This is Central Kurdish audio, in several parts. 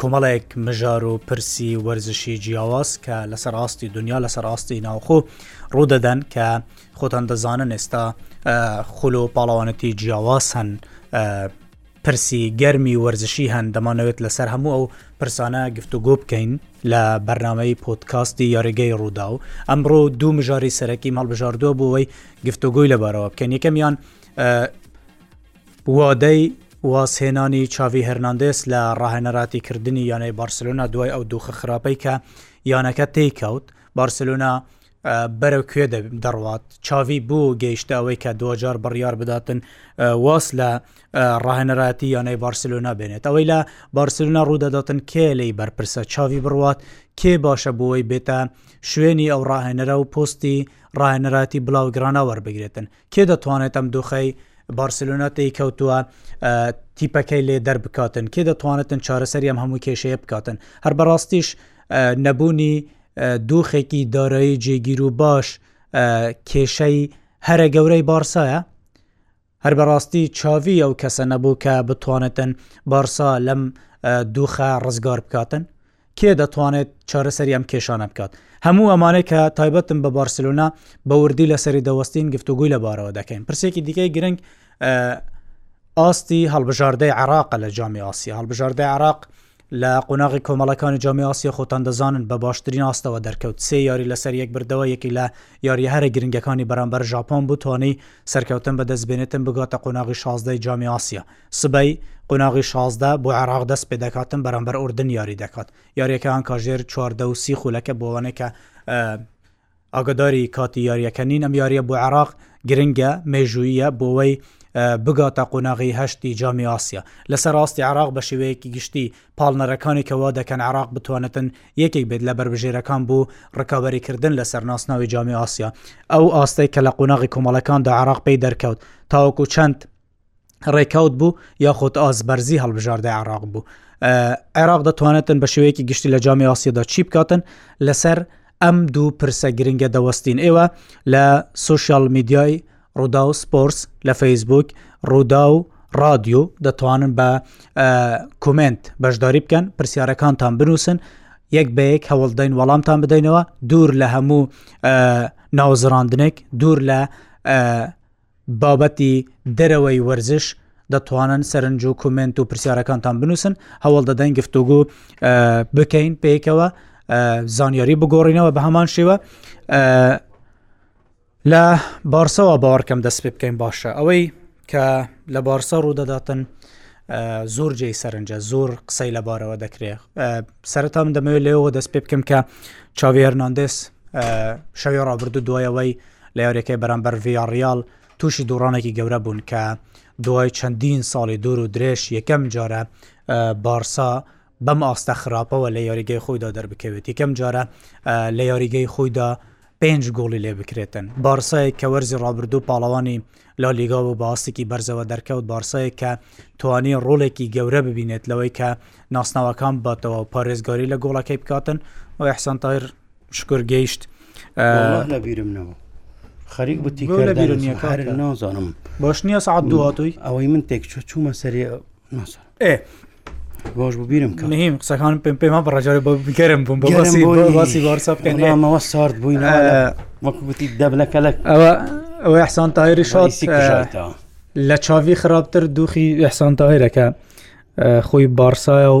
کۆمەڵێک مژار و پرسی وەرزشی جیاواز کە لەسەر ئاستی دنیا لەسەر ئاستی ناوخۆ ڕوودەدەن کە خۆتان دەزانن ئێستا خول و پاڵەوانەتی جیاواز هەن پرسی گەرمی وەرزشی هەن دەمانەوێت لەسەر هەموو ئەو پرسانە گفتوگۆ بکەین لە بەرنمەی پۆتکاستی یاریگەی ڕوودا و ئەمڕۆ دوو مژاری سەرەکی مەڵبژاردووە بۆەوەی گفتوگۆی لەبارەوە بکەن یەکەمیان وادەی وازهێنانی چاڤی هێرناندێز لە ڕاهێنەراتیکردنی یانەی بارسلۆنا دوای ئەو دۆخە خراپەی کە یانەکە تێی کەوت بارسلۆنا بەرەو کوێ دەڕوات چاوی بۆ گەیشتە ئەوەی کە دوجار بڕیار بداتن واس لە ڕاهێنەراتی یانەی بارسلونا بێنێت ئەوەی لە بارسلونا ڕوودەداتن کێ لی بەرپرسە چاوی بڕوات کێ باشە بۆی بێتە شوێنی ئەو ڕاهێنەرە و پۆستی ڕاهێنەراتی بڵاوگرانە وەربگرێتن کێ دەتوانێت ئەم دۆخەی بارسلۆنا تی کەوتووە تیپەکەی لێ دەربکاتن کێ دەتوانێتن چارەسەری ئەم هەموو کێشەیە بکاتن هەر بەڕاستیش نەبوونی دۆخێکی دارایی جێگیر و باش کێشەی هەرە گەورەی بارسایە هەر بەڕاستی چاوی ئەو کەسە نەبوو کە بتوانێتن بارسا لەم دووخە ڕزگار بکاتن کێ دەتوانێت چارەسەری ئەم کێشانە بکات؟ هەموو ئەمانەی کە تایبەتن بە بارسلۆنا بە وردی لەسەری دەوەستین گفتوگوی لە بارەوە دەکەین پرسێکی دیکەی گرنگ ئاستی هەڵبژاردەی عراق لە جامی ئاسی هەڵبژاردە عراق لە قۆناغی کۆمەڵەکانی جامی ئاسی خۆتان دەزانن بە باشترین ئاستەوە دەرکەوت سێ یاری لەسەر یەک بردەوە یەکی لە یاری هەرە گرنگەکانی بەرامبەر ژاپۆن بوو توانی سەرکەوتن بە دەستبێنێتن بگاتە قۆناغی شازدەی جامی ئاسیە سبەی، قۆناغی شازدە بۆ عێراق دەست پێ دەکات و بەرامبەر ئوردن یاری دەکات، یارییەکە هان کاژێر چواردە و سی خولەکە بۆوانەی کە ئاگاداری کاتی یارییەکە نین، ئەم یارییە بۆ عێراق گرنگە، مێژووییە بۆوەی بگاتە قۆناغی هەشتی جامی ئاسیا. لەسەر ئاستی عێراق بە شێوەیەکی گشتی پاڵنەرەکانی کە وا دەکەن عێراق بتوانێتن یەکێک بێت لە بەربژێرەکان بۆ ڕکابەری کردن لەسەر ناسناوی جامی ئاسیا، ئەو ئاستەی کە لە قۆناغی کۆمەڵەکاندا عێراق پێی دەرکەوت تاوەکو چەند ڕێکاوت بوو یاخود ئازبەرزی هەڵبژاردە عراق بوو عێراق دەتوانێتن بە شێوەیەکی گشتی لە جامی ئاسیدا چی بکاتن لەسەر ئەم دوو پرسە گرنگە دەوەستین ئێوە لە سوسیال میدیای ڕوودا و سپۆرس لە فەیسبوک ڕوودا و ڕادیو دەتوانن بە کومنت بەشداری بکەن پرسیارەکانتان بنووسن یەک بە یەک هەوڵدەین وەڵامتان بدەینەوە دوور لە هەموو ناوزڕاندنێک دوور لە بابەتی دەرەوەی وەرزش دەتوانن سەرنج و کومنت و پرسیارەکانتان بنووسن هەوڵ دەدەین گفتوگو بکەین پێکەوە زانیاری بگۆڕینەوە بە هەمان شێوە لە بارسەوە باوەڕکەم دەست پێ بکەین باشە ئەوەی کە لە بارسە ڕوودەداتن زۆر جێی سەرنجە زۆر قسەی لە بارەوە دەکرێت سەرتا من دەمەوێت لێەوە دەست پێ بکەم کە چاوی هەرناندێس شەوی ڕابردو دوایەوەی لە یاریەکەی بەرامبەر ڤیاڕیال تووشی دوڕانێکی گەورە بوون کە دوای چەندین ساڵی دوور و درێژ یەکەم جارە بارسا بەم ئاستە خراپەوە لە یاریگەی خۆیدا دەربکەوێت یەکەم جارە لە یاریگەی خۆیدا پێنج گۆڵی لێ بکرێتن بارسای کە وەرزی ڕابردوو پاڵەوانی لا لیگا و باستێکی بەرزەوە دەرکەوت بارسای کە توانی ڕۆڵێکی گەورە ببینێت لەوەی کە ناسناوەکان باتەوە پارێزگاری لە گۆڵەکەی بکاتن و ئەحسان تایر شکر گەیشت لە بیرم نەوە خەریک بتی نازانم باش نییە سعات دواتوی ئەوەی من تێک چۆ چوومە سەری ناسان ئێ باش ببیرم کە نیم قسەکان پێم پێما بەڕژار بە بگەرم بووم بەسی باسی بارسە بکەنەوە سارد بووی وەکوتی دەبلەکە لە ئەوە ئەوە حسان تایری شات لە چاوی خراپتر دوخی ئەحسان تاهرەکە خۆی بارسایە و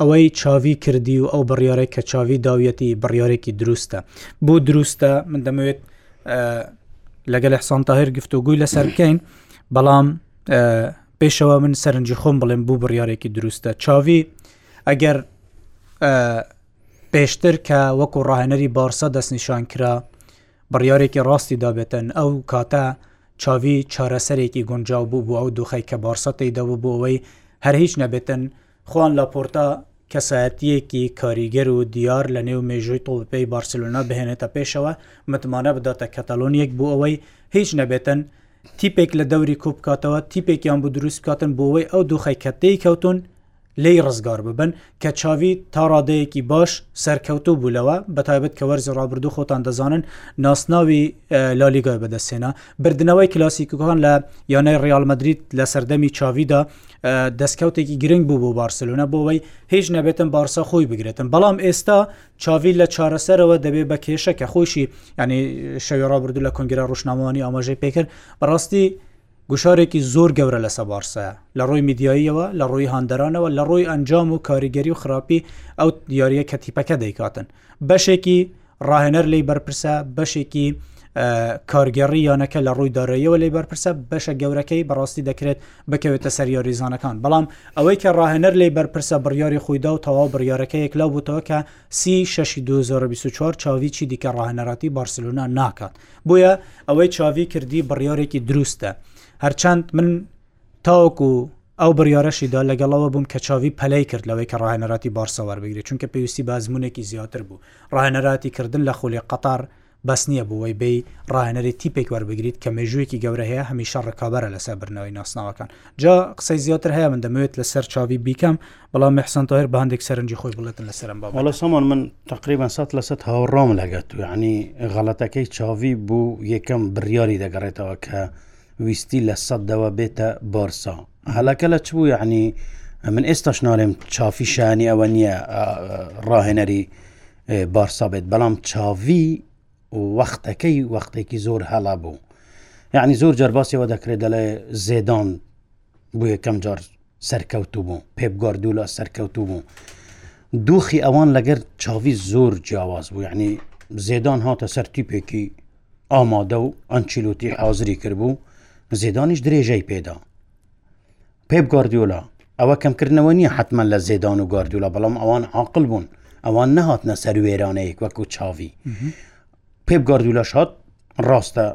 ئەوەی چاڤی کردی و ئەو بڕیارێک کە چاڤی داویەتی بڕیارێکی دروستە بۆ دروستە من دەمەوێت لەگەل حسان تاهر گفت و گوی لەسەر بکەین بەڵام پێشەوە من سەرنجی خۆم بڵێم بوو بڕیارێکی دروستە چاوی ئەگەر پێشتر کە وەکو ڕاهێنەری بارسە دەستنیشان کرا بڕیارێکی ڕاستی دابێتن ئەو کاتە چاوی چارەسەرێکی گونجاو بوو بۆ ئەو دۆخەی کە بارسا تێیدابوو بۆ ئەوەی هەر هیچ نەبێتن خوان لاپۆرتا کەسایەتیەکی کاریگەر و دیار لە نێو مێژووی تۆپپێی بارسلۆنا بهێنێتە پێشەوە متمانە بداتە کەتەلۆنیەک بۆ ئەوەی هیچ نەبێتن تیپێک لە دەوری کوبکاتەوە تیپێکیان بۆ دروست بکاتن بۆ ئەوەی ئەو دۆخەی کە تێی کەوتون لێی ڕزگار ببن کە چاڤی تا ڕادەیەکی باش سەرکەوتوو بوو لەوە بەتایبەت کە وەرزی ڕابردوو خۆتان دەزانن ناسناوی لالیگای بەدەستێنا بردنەوەی کلاسیکەکان لە یانەی ڕیال مدریت لە سەردەمی چاویدا دەستکەوتێکی گرنگ بوو بۆ بارسلونە بۆەوەی هیچ نەبێتن بارسا خۆی بگرێتن بەڵام ئێستا چاوی لە چارەسەرەوە دەبێت بە کێشە کە خۆشی ینی شەوی ڕابردوو لە کنگرە ڕژنامەوانی ئاماژەی پێکرد بەڕاستی گوشارێکی زۆر گەورە لەسە بارسایە لە ڕووی میدیاییەوە لە ڕووی هاندەرانەوە لە ڕووی ئەنجام و کاریگەری و خراپی ئەو دیارە کە تیپەکە دەیکاتن بەشێکی ڕاهێنەر لی بەرپرسە بەشێکی کارگەڕی یانەکە لە ڕووی داراییەوە لی بەرپرسە بەشە گەورەکەی بەڕاستی دەکرێت بکەوێتە سەریا ریزانەکان بەڵام ئەوەی کە ڕاهێنەر لی بەرپرسە بڕیاری خۆیدا و تەواو بڕیارەکە یەکلا بووتەوە کە سی 6 2024 چاوی چی دیکە ڕاهێنەراتی بارسلونا ناکات بۆیە ئەوەی چاڤی کردی بڕیارێکی دروستە هەرچەند من تاوەکو ئەو بڕیارەشیدا لەگەڵەوە بووم کە چاوی پەلەی کرد لەوەی کە ڕاهێنەراتی بارسەوار بگرێت چونکە پێویستی بازمونێکی زیاتر بوو ڕاهێنەراتی کردن لە خولی قەتار بەس نییە بۆی بی ڕاهێنەری تیپێک وەربگریت کە مێژوویەکی گەورە هەیە هەمیشە ڕکابەرە لەسەر برنەوەی ناسناوەکان جا قسەی زیاتر هەیە من دەمەوێت لەسەر چاوی بیکەم بەڵام محسان تاهر بەندێک سەرنجی خۆی بڵێتن لە سەرم باڵە سەمان من تقریبان سە لە سە هاوڕام لەگەت ینی غەڵەتەکەی چاوی بوو یەکەم بڕیاری دەگەڕێتەوە کە ویستی لە سەدەوە بێتە بارسا هەلەکە لە چ بوو یعنی من ئێستاش ناڵێم چافی شانی ئەوە نییە ڕاهێنەری بارسا بێت بەڵام چاوی وەختەکەی وەختێکی زۆر هەڵا بوو یعنی زۆر جەرباسیەوە دەکرێت دەڵێ زێدان بۆ یەکەم جار سەرکەوتوو بوو پێپ گۆردولا سەرکەوتوو بوو دۆخی ئەوان لەگەر چاوی زۆر جیاواز بوو یعنی زێدان هاتە سەر تیپێکی ئامادە و ئەنچیلوتی حازری کردبوو زێدانیش درێژەی پێدا پێپ گۆردیۆلا ئەوە کەمکردنەوە نییە حتمما لە زێدان و گۆردیولا بەڵام ئەوان عقل بوون ئەوان نەهاتنە سەر وێرانەیەک وەکو چاوی پێپ گاردولاش هات ڕاستە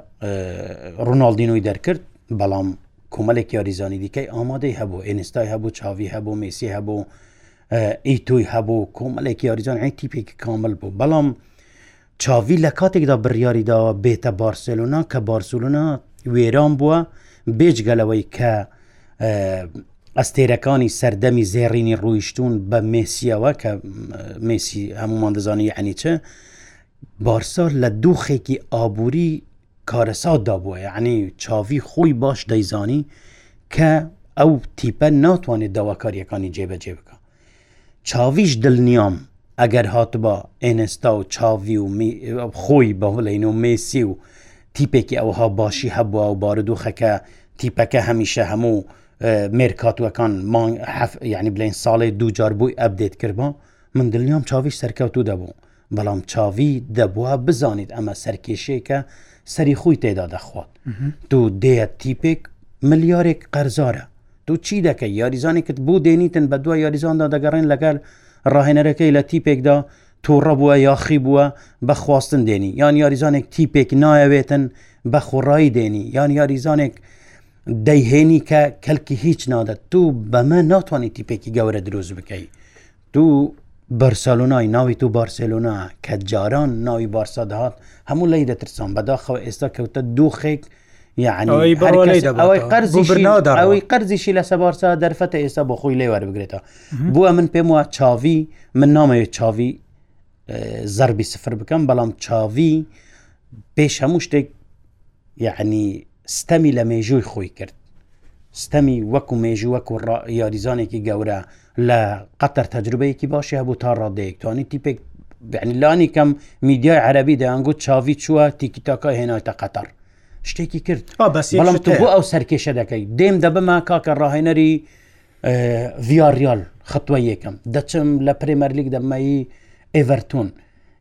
ڕووناڵدینۆی دەرکرد بەڵام کۆمەلێک یاریزانی دیکەی ئامادەی هەبوو ئێنستای هەبوو چاوی هەبوو مێسی هەبوو ئی تۆی هەبوو کۆمەلێک یاریزان ئەی تیپێکی کامل بوو بەڵام چاوی لە کاتێکدا بڕیاری داوە بێتە بارسلۆنا کە بارسلونا وێران بووە بێجگەلەوەی کە ئەستێرەکانی سەردەمی زێڕینی ڕویشتون بە مێسیەوە کە مێسی هەمومان دەزانانی ئەنیچە بارسا لە دۆخێکی ئابووری کارەساتدا بووە یعنی چاڤی خۆی باش دەیزانی کە ئەو تیپە ناتوانێت داواکاریەکانی جێبەجێ بکە چاویش دڵنیام ئەگەر هاتبا ئێنستا و چاوی و خۆی بەهڵین و مێسی و تیپێکی ئەوها باشی هەبووە و بارودۆخەکە تیپەکە هەمیشە هەموو مێرکاتوەکان یعنی بلین ساڵێ دووجار بووی ئەبدێت کردبا من دڵنیام چاویش سەرکەوتو دەبوو بەڵام چاڤی دەبوا بزانیت ئەمە سەرکێشێکە سەری خۆی تێدا دەخوات دوو دێە تیپێک ملیارێک قەرزارە دوو چی دەکە یاریزانێکت بۆ دێنیتن بە دوای یاریزاندا دەگەڕێن لەگەر ڕاهێنەرەکەی لە تیپێکدا تووڕە بووە یاخی بووە بە خواستن دێنی یان یاریزانێک تیپێک نایەوێتن بە خۆڕایی دێنی یان یاریزانێک دەیهێنی کە کەلکی هیچ نادەت تو بەمە ناتوانانی تیپێکی گەورە دروست بکەیت تو بەرسەلۆنای ناوی تو بارسێلۆنا کە جاران ناوی بارسا دەهات هەموو لێی دەترسان بەداخەوە ئێستا کەوتە دۆخێک یعنی ئەوەی بڕوا هەر لێی کەس دەباتەوە. ئەوەی بۆ قەرزیشی برنادەڕەوە. ئەوەی قەرزیشی لەسە بارسا دەرفەتە ئێستا بۆ خۆی لێ وەربگرێتەوە بووە من پێم وە چاوی من نامەوێت چاوی زەربی سفر بکەم بەڵام چاوی پێش هەموو شتێک یعنی ستەمی لە مێژووی خۆی کرد ستەمی وەکو مێژوو وەکو ڕا- یاریزانێکی گەورە لە قەتەر تەجروبەیەکی باشی هەبوو تا ڕادەیەک توانی تیپێک لانی کەم میدیای عەربی دەیانگوت چاوی چووە تیکی تاکە هێنایتە قەتەر شتێکی کرد بەڵام تو بۆ ئەو سەرکێشە دەکەی دێم دەبمە کاکە ڕاهێنەری ڤیاریال خطوە یەکەم دەچم لە پرێمەرلیک دەمەیی ئێڤەرتون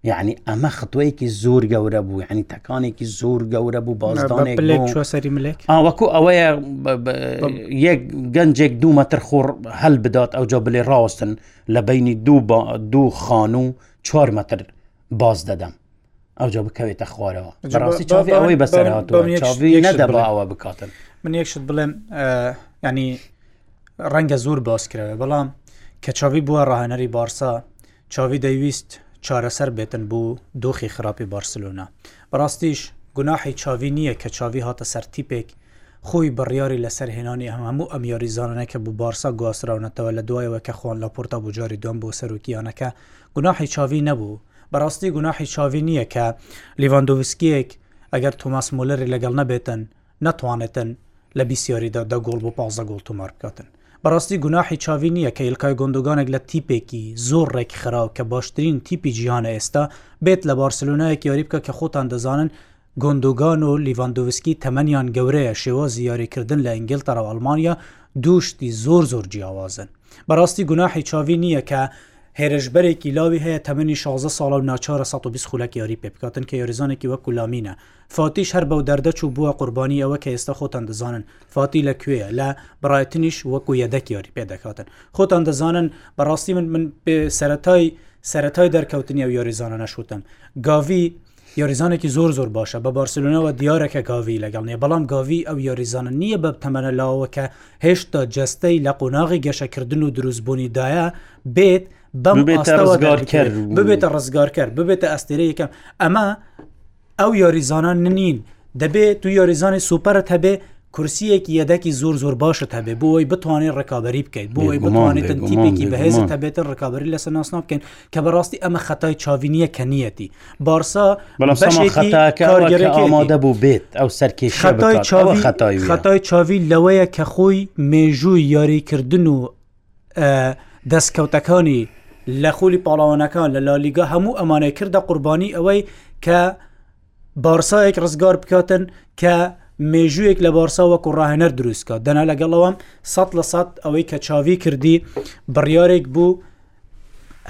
یەعنی ئەمە خطوەیەکی زۆر گەورە بوو یعنی تەکانێکی زۆر گەورە بوو بازدانێک سەری ملێک ئاوەکو ئەوەیە یەک گەنجێک دوو مەتر خۆڕ هەل بدات ئەوجا بلێ ڕاستن لە بینی دوو دوو خان و چوار مەتر باز دەدەم ئەوجا بکەوێتە خوارەوە بەڕاستی چاوی ئەوەی بەسەر هاتووە چاوی نەدەباوە بکاتن من یەکشت بڵێم ینی ڕەنگە زۆر باسکرەوە بەڵام کە چاوی بووە ڕاهێنەری بارسا چاڤی دەیویست چارەسەر بێتن بۆ دۆخی خراپی بارسلۆنا. بەڕاستیش گوناحی چاڤی نییە کە چاڤی هاتە سەر تیپێک، خۆی بڕیاری لەسەر هێنانی هەموو ئەم یاریزانانە کە بۆ بارسا گواستراونەتەوە لە دوایەوە کە خوان لاپۆرتا بۆ جاری دووەم بووە سەرۆکی یانەکە گوناحی چاڤی نەبوو. بەڕاستی گوناحی چاڤی نییە کە لیڤاندۆڤسکییەک ئەگەر تۆماس مۆلەری لەگەڵ نەبێتن، نەتوانێتن لە بیست یاریدا دە گۆڵ بۆ پازدە گۆڵ تۆمار بکاتن. بەڕاستی گوناحی چاڤی نییە کە ئیلکای گۆندۆگانێک لە تیپێکی زۆر ڕێکخراو کە باشترین تیپی جیهانە ئێستا، بێت لە بارسێلۆنایەک یاری بکا کە خۆتان دەزانن گۆندۆگان و لیڤاندۆڤسکی تەمەنیان گەورەیە، شێوازی یاریکردن لە ئینگلتەرا و ئەڵمانیا دوو شتی زۆر زۆر جیاوازن. بەڕاستی گوناحی چاڤی نییە کە هێرشبەرێکی لاوی هەیە تەمەنی شازدە ساڵە و ناچارە سەد و بیست خولەک یاری پێ بکاتن کە یاریزانێکی وەکو لامینە فاتیش هەر بەو دەردە چوو بووە قوربانی ئەوە کە ئێستا خۆتان دەزانن فاتی لە کوێیە لە برایتنیش وەکو یەدەک یاری پێ دەکاتن خۆتان دەزانن بەڕاستی من من سەتای سەتای دەرکەوتنی ئەو یاریزانانە شوتم گاوی یاریزانێکی زۆر زۆر باشە بە بارسلونەوە دیارەکە گاوی لەگەڵ نیە بەڵام گاوی ئەو یاریزانە نییە بە تەمەە لاوە کە هێشتا جستەی لە قۆناغی گەشەکردن و دروستبوونی دایە بێت بەم بێتەوەگارکە ببێتە ڕزگارکەر ببێتە ئەستێرە یەکەم ئەمە ئەو یاریزانە ننین دەبێ تو یاریزانی سوپەرت هەبێ کورسیەکی یەدەکی زۆر زۆر باشت هەبێ بۆی بتوانێت ڕکابی بکەیت بۆی بتوانێت تیپێکی بەهێزت هەبێتن ڕکابی لەسەر ناسنا بکەین کە بەڕاستی ئەمە خەتای چاوینیە کە نیەتی بارسا ئامادە بوو بێت ئەو سەرکیش خەتای چاوی لەوەیە کە خۆی مێژووی یاریکردن و دەستکەوتەکانی لە خولی پاڵەوانەکان لە لالیگا هەموو ئەمانەی کردە قوربانی ئەوەی کە بارسایەک ڕزگار بکاتن کە مێژوویەک لە بارسا وەکو ڕاهێنەر دروستکە دەنا لەگەڵەوەم سە لە سە ئەوەی کە چاوی کردی بڕیارێک بوو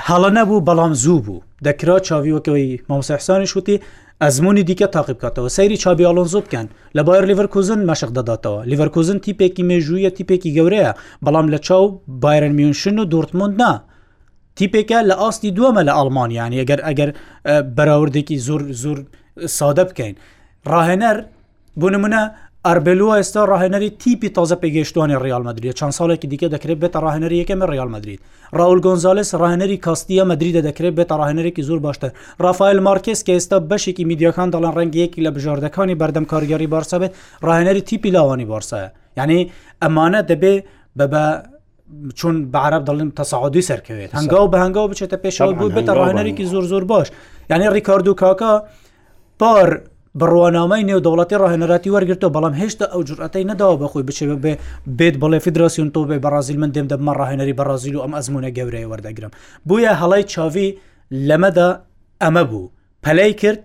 هەڵە نەبوو بەڵام زوو بوو دەکرا چاوی وەکەوەی مامسەحسانی شوتی ئەزموونی دیکە تاقی بکاتەوە، سەیری چابی ئالۆنزۆ بکەن لە بایەر لیڤەرکوزن مەشق دەداتەوە، لیڤەرکوزن تیپێکی مێژوویە تیپێکی گەورەیە بەڵام لە چاو بایرن میونشن و دۆرتموند نا، تیپێکە لە ئاستی دووەمە لە ئەڵمانیانی ئەگەر ئەگەر بەراوردێکی زۆر زۆر سادە بکەین ڕاهێنەر بۆ نمونە ئەربلوە ئێستا ڕاهێنەری تیپی تازە پێگەشتوانی ڕیال مدرید چەند ساڵێکی دیکە دەکرێت بێتە ڕاهێنەری یەکەمی ڕیال مدرید ڕاول گۆنزالس ڕاهێنەری کاستیە مدریدە دەکرێت بێتە ڕاهێنەرێکی زۆر باشتر ڕافایل مارکس کە ئێستا بەشێکی میدیاکان دەڵێن ڕەنگەیەکی لە بژاردەکانی بەردەم کارگەری بارسا بێت ڕاهێنەری تیپی لاوانی بارسایە یعنی ئەمانە دەبێ بە بە چون بەعرب دەڵێن تەساعدی سەرکەوێت هەنگاو بە هەنگاو بچێتە پێشەوە بۆ بێتە ڕاهێنەرێکی زۆر زۆر باش یعنی ڕیکاردو کاکە پار بڕوانامەی نێودەوڵەتی ڕاهێنەراتی وەرگرتەوە بەڵام هێشتا ئەو جورئەتەی نەداوە بەخۆی بچێ بێ بێت بڵێ فیدراسیون تۆ بێ بەڕازیل من دێم دەبمە ڕاهێنەری بەڕازیل و ئەم ئەزمونە گەورەیە وەردەگرم بۆیە هەڵای چاوی لەمەدا ئەمە بوو پەلەی کرد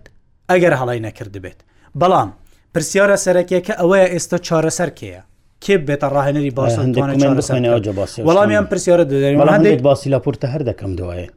ئەگەر هەڵای نەکرد بێت بەڵام پرسیارە سەرەکیەکە ئەوەیە ئێستا چارەسەر کێە کێ بێتە ڕاهێنەری باسەوەڵامیان پرسیارە دەدەێت باسی لە پورتە هەر دەکەم دوایە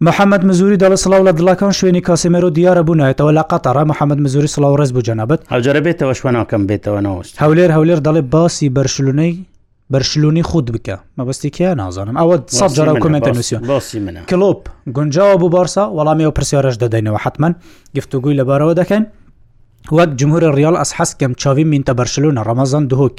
محمد مزوری دەڵێت سڵاو لە دڵەکان شوێنی کاسێمێرۆ دیارە بوو نایێتەوە لە قەتەڕە محمد مزوری سڵاو و ڕێز بۆ جەنابت. ئەوجارە بێتەوە شوەناکەم بێتەوە نەوەست. هەولێر هەولێر دەڵێ باسی بەرشلونەی بەرشلونی خود بکە مەبەستی کیا نازانم ئەوە سەد جارە کمنتە نووسیۆن باسی منە کلۆپ گونجاوە بۆ بارسا وەڵامی ئەو پرسیارش دەدەینەوە حتمما گفتوگوی لەبارەوە دەکەن وەک جمهور ڕیال ئەس حەستکەم چاوی مینتە بەرشلونە ڕەمەزان دهۆک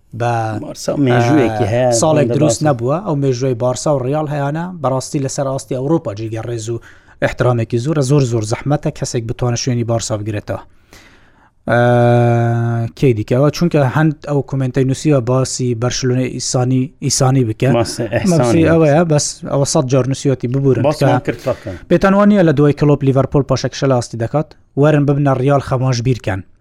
بە مێژوویەکی هەیە ساڵێک دروست نەبووە ئەو مێژووی بارسا و ڕیال هەیەە بەڕاستی لەسەر ئاستی ئەوروپا جێگە ڕێز و احترامێکی زۆرە زۆر زۆر زەحمەتە کەسێک بتوانە شوێنی بارسا بگرێتەوە کێ دیکەەوە چونکە هەند ئەو کومنتی نووسیوە باسی بەرشلونە ئیسانی ئیسانی بکەن ئەوەیە بەس ئەوە سەد جار نووسیەتی ببورن پێتانوانە لە دوای کلۆپ لیڤەرپۆل پاشەکشە لاستی دەکات وەرن ببنە ڕیال خەماش بیرکەن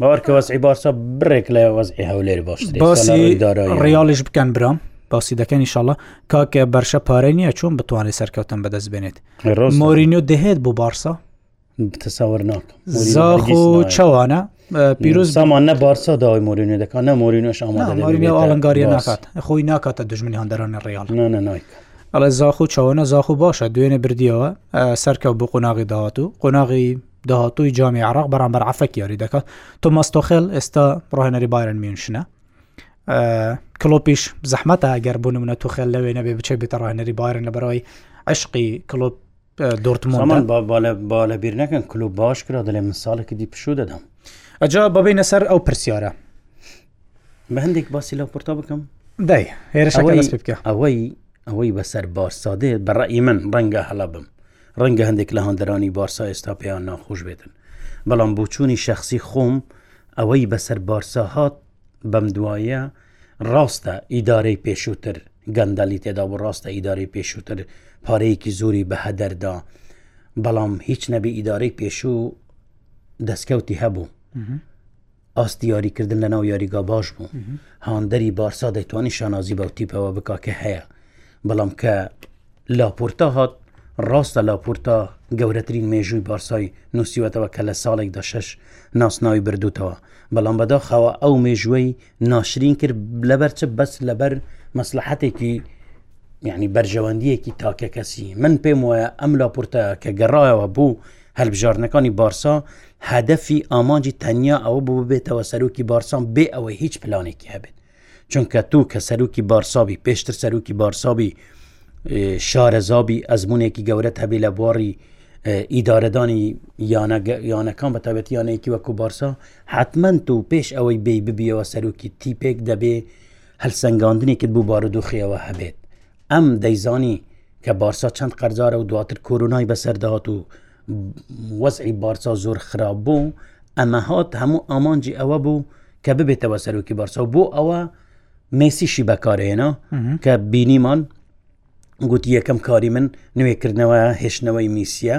باوەرکە وەزعی بارسا بڕێک لە وەزعی هەولێر باش باسی ڕیاڵیش بکەن برام باسی دەکەن نیشاڵە کاکە بەرشە پارە نییە چۆن بتوانێت سەرکەوتن بەدەست بێنێت مۆرینیو دەهێت بۆ بارسا تەساور ناکەم زاخ و چاوانە پیرۆز سامان نە بارسا داوای مۆرینێ دەکات نە مۆرینۆش ئامادەمۆرینێ ئاڵنگاری ناکات خۆی ناکاتە دژمنی هەندەرانی ڕیاڵ ئەڵێ زاخ و چاوانە زاخ و باشە دوێنێ بردیەوە سەرکە بۆ قۆناغی داهات و قۆناغی داهاتوی جامی عراق بەرامبەر عفەک یاری دەکات تۆماس تۆخێل ئێستا ڕاهێنەری بارن میونشنە کلۆپیش زەحمەتە ئەگەر بوون منە توخێل لەوێ نەبێ بچێت بێتە ڕاهێنەری بارن لە بەرەوەی عشقی کلۆپ دۆرتمۆمان با لە بیر نەکەن کلوب باش کرا دەڵێ من ساڵێکی دی پشوو دەدەم ئەجا بەبینە سەر ئەو پرسیارە بە هەندێک باسی لەو پرتە بکەم دای ئەوەی ئەوەی بەسەر بارسادێت بەڕی من ڕەنگە هەڵە بم ڕەنگە هەندێک لە هەندەرانی بارسا ئێستا پێیان ناخۆش بێتن بەڵام بچووی شخصی خۆم ئەوەی بەسەر بارسا هات بەم دوایە ڕاستە ئیدارەی پێشووتر گەندەلی تێدا بۆ ڕاستە ئیدارەی پێشووتر پارەیەکی زۆری بە هەدەردا بەڵام هیچ نەبی ئیدارەی پێشوو دەستکەوتی هەبوو ئاستی یاریکردن لە ناو یاریگا باش بوو هاندەری بارسا دەتوانانی شانازی بەو تیپەوە بک کە هەیە بەڵام کە لاپۆرتا هات ڕاستە لاپۆرتا گەورەترین مێژووی بارسای نووسیوەتەوە کە لە ساڵێکدا شش ناسناوی بردوتەوە بەڵام بەداخەوە ئەو مێژوەی ناشرین کرد لەبەر چ بەس لەبەر مەسلحەتێکی یعنی بەرژەوەندیەکی تاکە کەسی من پێم وایە ئەم لاپورتە کە گەڕایەوە بوو هەلبژاردنەکانی بارسا هەدەفی ئامانجی تەنیا ئەوە بوو ببێتەوە سەرۆکی بارسان بێ ئەوەی هیچ پلانێکی هەبێت چونکە تو کە سەرۆکی بارسابی پێشتر سەرۆکی بارسابی شارەزابی ئەزمونێکی گەورەت هەبێ لە بواری ئیدارەدانی یانەکان بە تابەتی یانەیەکی وەکو بارسا حتمما تو پێش ئەوەی بێ ببیەوە سەرۆکی تیپێک دەبێ هەلسەنگاندنێکت بوو بارودۆخیەوە هەبێت ئەم دەیزانی کە بارسا چەند قەرزارە و دواتر کۆرونای بەسەرداهات و وەزعی بارسا زۆر خراپ بوو ئەمە هات هەموو ئامانجی ئەوە بوو کە ببێتەوە سەرۆکی بارسا و بۆ ئەوە مێسیشی بەکارێنە کە بینیمان گوتی یەکەم کاری من نوێکردنەوە هێشتنەوەی میسیە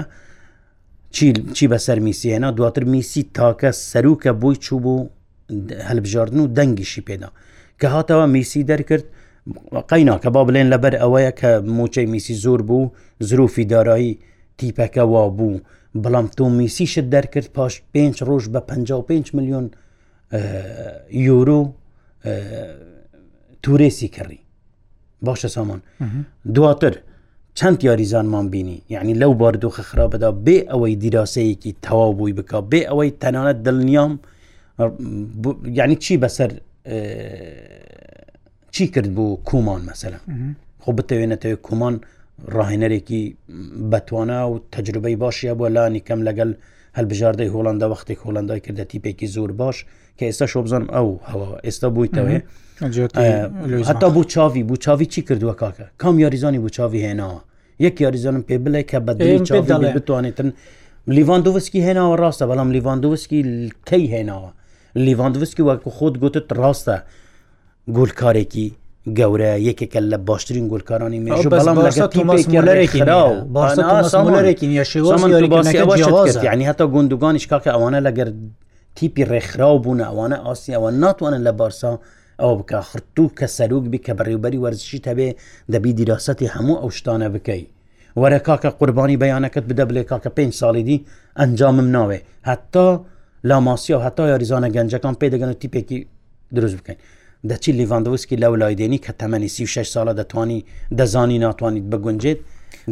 چی بەسەر میسی هێنا دواتر میسی تاکە سەروکە بۆی چوو بوو هەلبژاردن و دەنگیشی پێدا کە هاتەوە میسی دەرکرد قەینا کە با بلێن لەبەر ئەوەیە کە موچەی میسی زۆر بوو زروفی دارایی تیپەکە وا بوو بەڵام تۆ میسیشت دەرکرد پاش پێنج ڕۆژ بە 55 میلیۆن یۆرۆ تورێسی کڕی باشە سامان دواتر چەند یاریزانمان بینی یعنی لەو باردۆخە خراپەدا بێ ئەوەی دیراسەیەکی تەواو بووی بک بێ ئەوەی تەنانەت دڵنیام یعنی چی بەسەر چی کرد بۆ کۆمان مەسەلەن خۆ بتەوێ نەتەوێ کۆمان ڕاهێنەرێکی بەتوانا و تەجروبەی باشە بۆ لانی کەم لەگەل هەلبژاردەی هۆڵندا وەختێک هۆڵندای کردە تیپێکی زۆر باش کە ئێستا شۆ بزانم ئەو هەوا ئێستا بوویتەوەێ هەتا بوو چاوی بوو چاوی چی کردووە کاکە کام یاریزانی بوو چاوی هێناوە یەک یاریزانم پێ بڵێ کە بەدلی چاڵێ بتوانێتن لیڤاندۆوسکی هێناوە ڕاستە بەڵام لیڤاندۆوسکی کەی هێناوە لیڤاندوسکی وەکو خۆت گوتت ڕاستە گۆلکارێکی گەورە یەکێکە لە باشترین گۆلکارانی مێژوو بەڵام لەگە تۆماسمولەرێکی ناو بەڵێکی نیشێوەزیانی هەتا گوندگانی شکاکە ئەوانە لەگەر تیپی ڕێکخراو بوون ئەوانە ئاسیەوە ناتوانن لە بارسا ئەو بکە خرتوو کە سەرروک بی کە بەڕێوبەری وەرزشی هەبێ دەبی دیراسەتی هەموو ئەو شتانە بکەیت وەرە کاکە قوربانی بەیانەکەت بدە بلێ کاکە پێنج ساڵی دی ئەنجامم ناوێ هەتا لاماسیا و هەتا یاریزانە گەنجەکان پێ دەگەن و تیپێکی دروست بکەین دەچی لیڤاندوسکی لەو لایدێنی کە تەمەنی سی شش ساڵە دەتوانی دەزانی ناتوانیت بگونجێت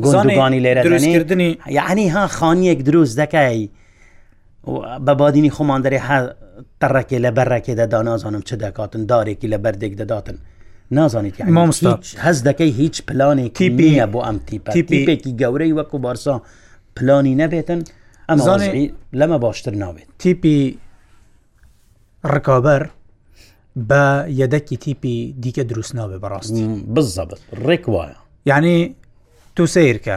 گۆزانی لێرەکردنی یعنی ها خانیەک دروست دەکەی بە بادینی خۆمان دەێ هە تەڕەکێ لە بەرەکێ دەدا نازانم چ دەکاتن دارێکی لە بەردێک دەداتن نازانیت مامستا هەز دەکەی هیچ پلانی تیپیە بۆ ئەم تیپە تیپێکی گەورەی وەکو بارسا پلانی نەبێتن ئەمزانانی لەمە باشتر نابێت تیپی ڕکابەر بە یەدەکی تیپی دیکە دروست نابێ بەڕاستی بزەبت ڕێک وایە یعنی تو سیرکە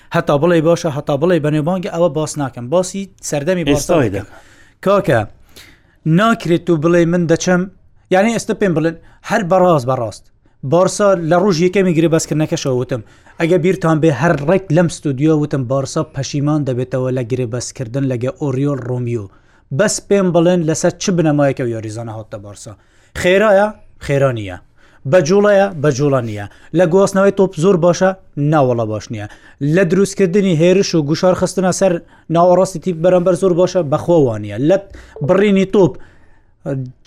هەتا بڵێ باشە هەتا بڵێ بەنێوبانگە ئەوە باس ناکەم باسی سەردەمی باستاوی دەکەم کاکە ناکرێت و بڵێ من دەچم یعنی ئێستا پێم بڵێن هەر بەڕاست بەڕاست بارسا لە ڕژ یەکەمی گرێ بەسکردنەکەشەوە وتم ئەگە بیرتان بێ هەر ڕێک لەم ستودیو وتم بارسا پەشیمان دەبێتەوە لە گرێ بەسکردن لەگە ئۆریۆل ڕۆمیۆ بەس پێم بڵێن لەسەر چ بنەمایەکە یاریزانە هاتە بارسا خێرایە خێرا نییە بە جوڵەیە بە جوڵە نییە لە گۆستنەوەی تۆپ زۆر باشە ناوەڵە باش نییە لە دروستکردنی هێرش و گوشار خستنە سەر ناوەڕاستی تیپ بەرەمبەر زۆر باشە بەخۆوانە لە بڕینی تۆپ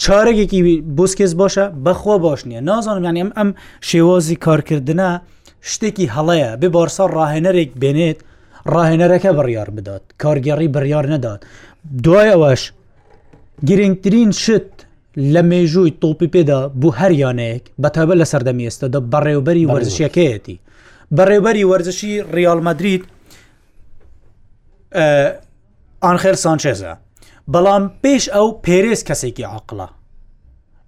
چارێکی بوسکێز باشە بەخۆ باش نییە نازانم یانیم ئەم شێوازی کارکردە شتێکی هەڵەیە بێ بارسا ڕاهێنەرێک بێنێت ڕاهێنەرەکە بڕیار بدات کارگەڕی بڕیار نەدات دوای ئەوەش گرنگترین شت لە مێژووی تۆپی پێدا بۆ هەر یانەیەک بە تایبەت لە سەردەمی ئێستادا بەڕێوبەری وەرزشەکەیەتی بەڕێوبەری وەرزشی ڕیال مەدرید ئانخێل سانچێزە بەڵام پێش ئەو پێرێز کەسێکی عقلە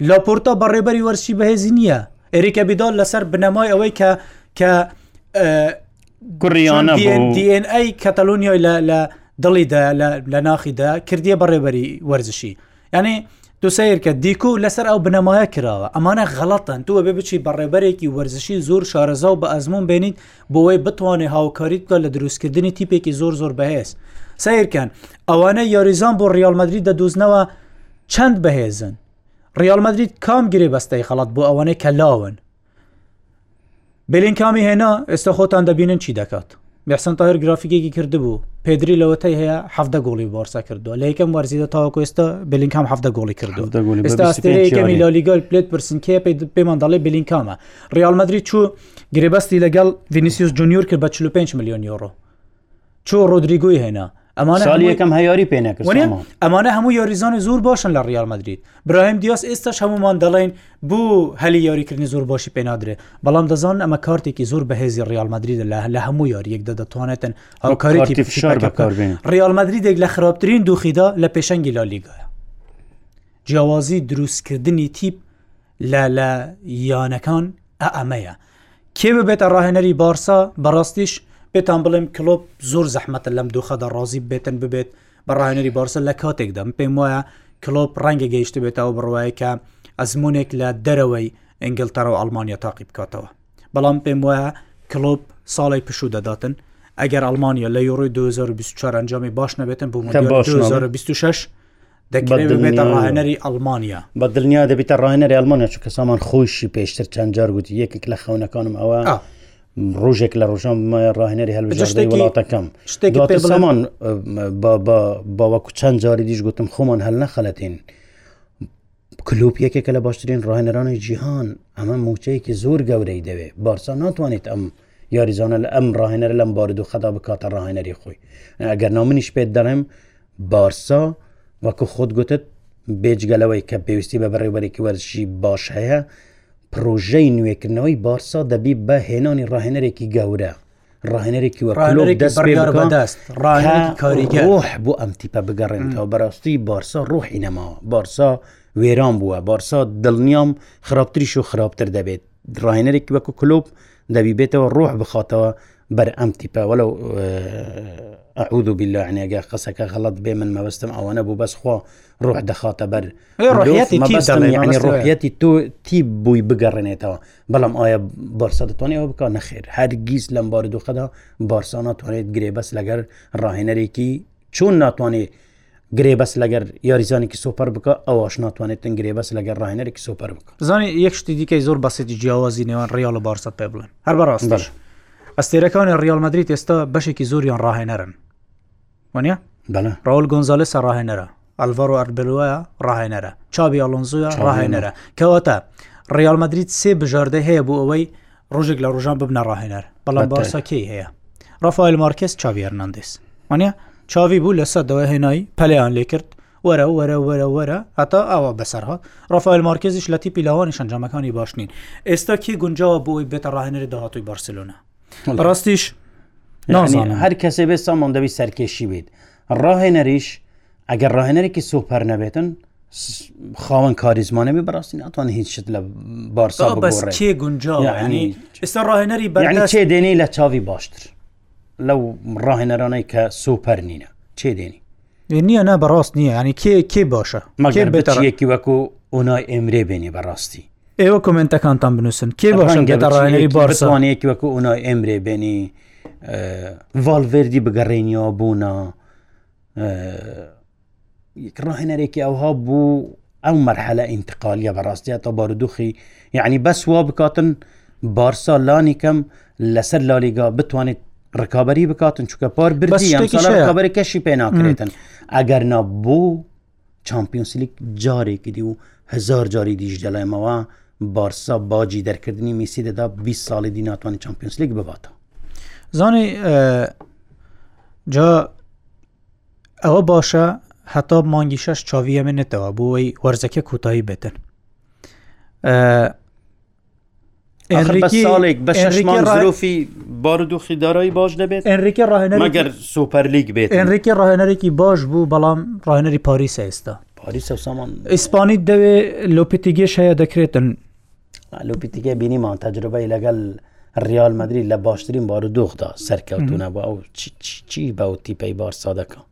لاپۆرتا بەڕێبەری وەرزشی بەهێزی نییە ئەریکە بیدال لەسەر بنەمای ئەوەی کە کە گوڕیانە DNA کەتەلۆنیای لە دڵیدا لە ناخیدا کردیە بەڕێبەری وەرزشی یعنی دوسیر کە دیکو لەسەر ئەو بنەمایە کراوە ئەمانە غەڵەتەن توە بێ بچی بەڕێبەرێکی وەرزشی زۆر شارەزا و بە ئەزمون بێنیت بۆی بتوانێت هاوکاریت بکە لە دروستکردنی تیپێکی زۆر زۆر بەهێز سیرکەن ئەوانە یاریزان بۆ ڕیالمەدرری دەدوزنەوە چەند بەهێزن ڕیالمەدرریت کام گرێ بەستەی خەڵات بۆ ئەوانەی کە لاون بلینکامی هێنا ئێستا خۆتان دەبینن چی دەکات مەحسن تایر گرافیکێکی کردبوو پێدری لەوەتەی هەیە حەفدە گۆڵی بارسا کردووە لە یەکەم وەرزیدە تاوەکو ئێستا بلینکام حەفدە گۆڵی کردو ئێستا ئەستێرەکەمی لالیگەل پلێت پرسن کێ پێمان دەڵێ بلینکامە ریال مدرری چوو گرێبەستی لەگەڵ ڤینیسیوس جونیور کرد بە 45 میلیۆن یۆرۆ چۆ ڕۆدریگۆی هێنا ئەمانە ساڵی هەمووی- یەکەم هەیاری پێ نەکرد وەنێ سامان. ئەمانە هەموو یاریزانانی زۆر باشن لە ڕیال مەدرید براهیم دیاس ئێستاش هەمومان دەڵێن بۆ هەلی یاریکردنی زۆر باشی پێنادرێ بەڵام دەزان ئەمە کارتێکی زۆر بەهێزی ڕیال مەدرید لە لە هەموو یاریەکدا دەتوانێتن هاوکاری کارتی تیپ- فشار تیپەکە بکار بکەن. بێنن. ڕیال مەدریدێک لە خراپترین دۆخیدا لە پێشەنگی لالیگایە جیاوازی دروستکردنی تیپ لە لە یانەکان ئە ئەمەیە کێ ببێتە ڕاهێنەری بارسا بەڕاستیش پێتان بڵێم کلۆپ زۆر زەحمەتە لەم دۆخەدا ڕازی بێتن ببێت بە ڕاهێنەری بارسە لە کاتێک دەم پێم وایە کلۆپ ڕەنگە گەیشت بێتەوە بڕواایکە ئەزمونێک لە دەرەوەی ئەنگلتەرە و ئەلمانیا تاقی بکاتەوە بەڵام پێم وایە کلۆپ ساڵی پشوو دەداتن ئەگەر ئەلمانیا لە یۆڕۆی 2024 ئەنجامی باش نەبێتن بۆ 2026 دەکرێت ببێتە ڕاهێنەری ئەڵمانیا بە دڵنیا دەبێتە ڕاهێنەری ئەلمانیا چکە سامان خۆشی پێشتر چەند جار گوتی یەکێک لە خەونەکانم ئەوە ڕۆژێک لە ڕۆژان ڕاهێنەری هەلوژشتێکی وڵاتەکەم شتێکی سامان باوەکو چەند جاری دیش گوتم خۆمان هەل نەخەلەتین کلوپ یەکێکە لە باشترین ڕاهێنەرانی جیهان ئەمە موچەیەکی زۆر گەورەی دەوێت بارسا ناتوانێت ئەم یاریزانە لە ئەم ڕاهێنەر لەم بارد و خەدا بکاتە ڕاهێنەری خۆی ئەگەر نامنیش پێت دەڵێم بارسا وەکو خۆت گوتت بێجگە لەوەی کە پێویستی بە بەڕێوبەرێکی وەرزشی باش هەیە پرۆژەی نوێکردنەوەی بارسا دەبی بە هێنانی ڕاهێنەرێکی گەورە ڕاهێنەرێکی وەکلۆک دەست بەدەست کاریگە ڕۆح بۆ ئەم تیپە بگەڕێنەوە بەڕاستی بارسا ڕۆحی نەماوە بارسا وێران بووە بارسا دڵنیام خراپتریش و خراپتر دەبێت ڕاهێنەرێکی وەکو کلوب دەبیبێتەوە ڕۆح بخاتەوە بەر ئەم تیپە وەلو ئەعود و بیلانێگە قسەکە غەڵت بێ من مەبستم ئەوە نەبوو بەس خۆ ڕۆح دەخاتە بەر ڕۆحەتی تۆ تی بووی بگەڕێنێتەوە بەڵام ئایا بارسا دەتوانێت ئەوە بکە نەخێر هەرگیز لەم باردوخەدا بارسا ناتوانێت گرێ بەس لەگەر ڕاهێنەرێکی چۆن ناتوانێت گرێبەس لەگەر یاریزانێکی سۆپەر بکە ئەوش ناتوانێتن گرێبەس لەگەر ڕاهێنەرێکی سۆپەر بکە زانانی یەک شتی دیکەی زۆر بەسێتی جیاوازی نێوان ڕیاڵ و بارسە پێ بڵێن هەر بەڕاست بەر ئەستێرەکانی ڕیال مدریت ئێستا بەشێکی زۆریان ڕاهێنەرن وانە بەە ڕاول گۆنزالسە ڕاهێنەرە ئەلڤەر و ئەربلوە ڕاهێنەرە چابی ئەڵۆنزوە ڕاهێنەرە کەواتە ڕیال مدریت سێ بژاردە هەیە بۆ ئەوەی ڕۆژێک لە ڕۆژان ببنە ڕاهێنەر بەڵام بارساکەی هەیە ڕفاایل مارکس چاوی هەرناندێس وانە چاوی بوو لە سەدەوە هێنای پەلیان لێ کرد وەرە وەرە وەرە وەرە هەتا ئاوا بەسەرها ڕفاایل مارکزیش لە تیپی لاوانی شەنجامەکانی باش نین ئێستا کی گونجاوە بۆی بێتە ڕاهێنەری داهاتوی بارسلۆنا بەڕاستیش نازانم هەر کەسێ بێت سامان دەبی سەرکێشی بێت ڕاهێنەریش ئەگەر ڕاهێنەرێکی سۆپەر نەبێتن خاوەن کاریزمانەبی بەڕاستی ناتوان هیچ شت لە بارسا بەس کێ گونجا ینی ئێستا ڕاهێنەری بەنی چێ دێنی لە چاوی باشتر لەو ڕاهێنەرانەی کە سوپەر نینە چێ دێنی نییە نا بەڕاست نییە ینی کێ کێ باشە مەگەر بێتەڕێکی وەکو ئۆنای ئێمرێ بێنی بەڕاستی ئێوە کمنتەکانتان بنووسن کێ باشگەڕانەری بارسانێکی وەکو ئۆنای ئەمرێ بێنی ڤالڤێردی بگەڕێنیەوە بوونا ڕاهێنەرێکی ئەوها بوو ئەو مەرحەلە ئینتقالیە بەڕاستە تا بارودوخی یعنی بەس وا بکاتن بارسا لانی کەم لەسەر لالیگا بتوانێت ڕکابی بکاتن چکە پار بردیڕکابی کەشی پێ ناکرێتن ئەگەر نابوو چمپیۆنسلیک جارێکی دی و هزار جاری دیش دەڵێمەوە بارسا باجی دەرکردنی میسی دەدا 20 ساڵی دی ناتوانانی چمپیۆنسلیک بباتە زانی جا ئەوە باشە هەتا مانگی شەش چاویە من نتەوە بۆی وەرزەکە کوتایی بێتن ساڵێک بە شەشمانزرۆفی بارودۆخی دارایی باش دەبێت ئەنریکی ڕاهێنەرگەر سوپەرلیک بێت ئەنریکی ڕاهێنەرێکی باش بوو بەڵام ڕاهێنەری پاریس ئێستا پاریس سامان ئیسپانی دەوێ لۆپتیگەش هەیە دەکرێتن لۆپتیگە بینیمان تەجربەی لەگەل ریال مدرری لە باشترین بارودۆخدا سەرکەوتونە بە ئەو چی بە و تیپەی بارسا دەکەم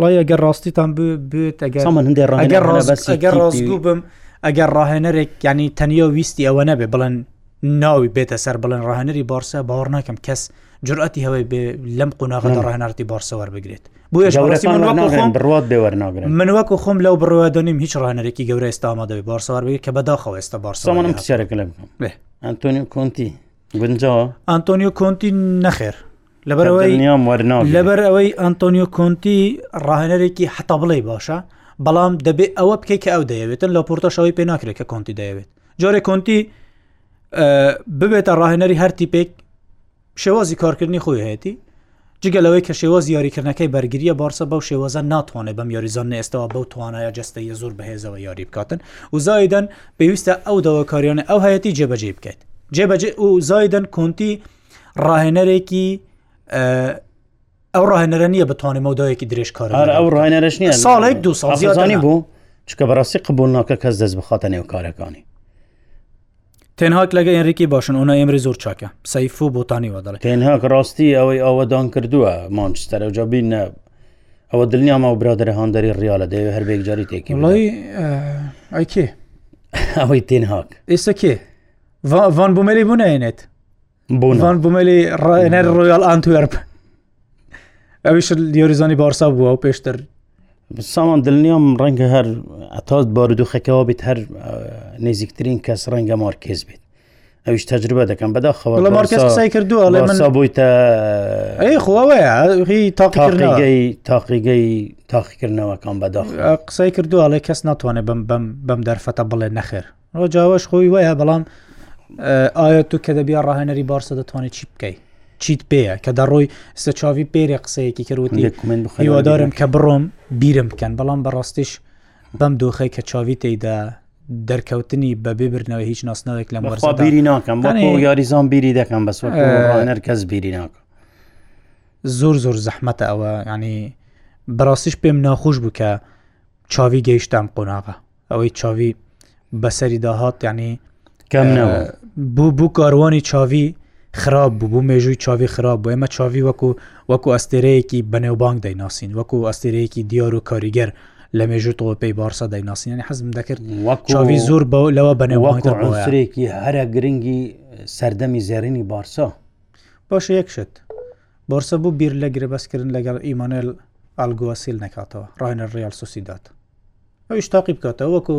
وڵی ئەگەر ڕاستیتان بێت ئەگەر ڕاستگو بم ئەگەر ڕاهێنەرێک ینی تەنیا ویستی ئەوە نەبێ بڵێن ناوی بێتە سەر بڵێن ڕاهێنەری بارسە باوەڕ ناکەم کەس جورئەتی هەوەی بێ لەم قۆناغدا ڕاهێنارتی بارسەوەەر بگرێت بۆیە بڕات بێوەرناگرن من وەکو خۆم لەو بڕوادەنیم هیچ ڕاهێنەرێکی گەورە ئێستاما دەبێت بارسەوار بێت کە بەداخەوە ئێستا بارسەمانم کچارەکە لە بکەم ئەنتۆنی کۆنتی گونجەوە ئەنتۆنیو کۆنتی نەخێر لەبەر ئەوەی ئەنتۆنیۆ کۆنتی ڕاهێنەرێکی حتا بڵێ باشە بەڵام دەبێت ئەوە بکەیت کە ئەو دەیەوێتن لە پۆرتەشەوەی پێ ناکرێت کە کۆنتی دەیەوێت جۆرە کۆنتی ببێتە ڕاهێنەری هەرتی پێک شێوازی کارکردنی خۆی هەیەی جگە لەوەی کە شێوەز یاریکردنەکەی بەرگریە بارسە بەو شێوەزە ناتوانێت بەم یاریزان ئێستەوە بەو توانایە جستەیە زۆر بەهێزەوە یاری بکاتن و زایدەن پێویستە ئەو داواکاریانە ئەو هەیەی جێبەجێ بکەیت جێبەجێ و زایدەن کۆنتی ڕاهێنەرێکی ئەو ڕاهێنەرە نییە بتوانێت مەودایەکی درێژکار ئەو ڕاهێنەرش نیە ساڵێک دو ساڵزیانی بوو چکە بەڕاستی قبول ناکە کەس دەست بخاتە نێو کارەکانی تەنهاک لەگە ئەنریکی باشن ئۆنا ئێمری زۆر چاکە سەیف و بۆتانی وە دەڵێت تەنهاک ڕاستی ئەوەی ئەوەدان کردووە مانچستەر و جابینە ئەوە دڵنیاما و برادرە هاندەری ڕیاالە دەوێ هەربێک جاری تێکی ئەوەی تێنهاک ئێستا کێ ڤۆن بوومەلی بوو نێنێت بوون بوومەلی ڕێنەر ڕۆیال ئەنتوەرپ ئەویش دیۆریزۆنی بارسا بووە و پێشتر سامان دڵنیام ڕەنگە هەر ئەتاز بارودۆخەکەەوە بێت هەر نزیکترین کەس ڕەنگە مارکێز بێت ئەوش تەجربە دەکەم بەدا خەوە لە مارکێز قسەی کردووە لە من بوویتە ئەی خۆەوەیە هی تاقیگەی تاقیگەی تاقیکردنەوەکان بەدا قسەی کردووە لە کەس ناتوانێت بم بەم بەم دەرفەتە بڵێ نەخێر ڕۆجاواش خۆی وایە بەڵام ئایا تو کە دەبیا ڕاهێنەری بارسە دەتوانێت چی بکەیت چیت پێەیە کە دەڕۆی سە چاوی پێرێ قسەیەکی کردوتی هیوادارم کە بڕۆم بیرم بکەن بەڵام بەڕاستیش بەم دۆخی کە چاوی تێیدا دەرکەوتنی بە ببرنەوە هیچ ناسنەوەێک لە مەرخوا بیری ناکەم بە یاریزان بیری دەکەم بەس وەکوڕانەر کەس بیری ناکەم زۆر زۆر زەحمەتە ئەوە ینی بەڕاستیش پێم ناخۆش بوو کە چاوی گەیشتام قۆناغە ئەوەی چاوی بەسەری داهات یعنی کەم نەبوو بوو بوو کاروانی چاوی خراپ بوو بوو مێژووی چاوی خراپ بوو ئێمە چاوی وەکو وەکو ئەستێرەیەکی بەنێوبانگ دەیناسین وەکو ئەستێرەیەکی دیار و کاریگەر لە مێژوو تۆپەی بارسە دەیناسیێنی حەزم دەکرد وەکوی زۆر بە لەوە بەنێوانترێکی هەرە گرنگی سەردەمی زێرینی بارسا باشە یەک شت بارسە بوو بیر لە گرێبەستکردن لەگەڵ ئیمانێل ئالگوواسیل نکاتەوە ڕایەنە ڕیال سوسیدات ئەوش تاقی بکاتەوە وەکو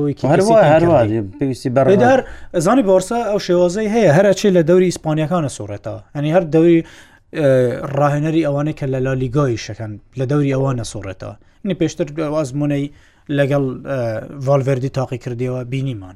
پێویستی بەڕێدار زانی بۆرسە ئەو شێوازەی هەیە هەرچێ لە دەوری ئیسپانیەکانە سوڕێتەوە ئەنی هەر دەوری ڕاهێنەری ئەوانەی کە لە لالیگای شەکەن لە دەوری ئەوانە سوڕێتەوە نی پێشتر ئازمونەی لەگەڵ ڤالڤردی تاقی کردیەوە بینیمان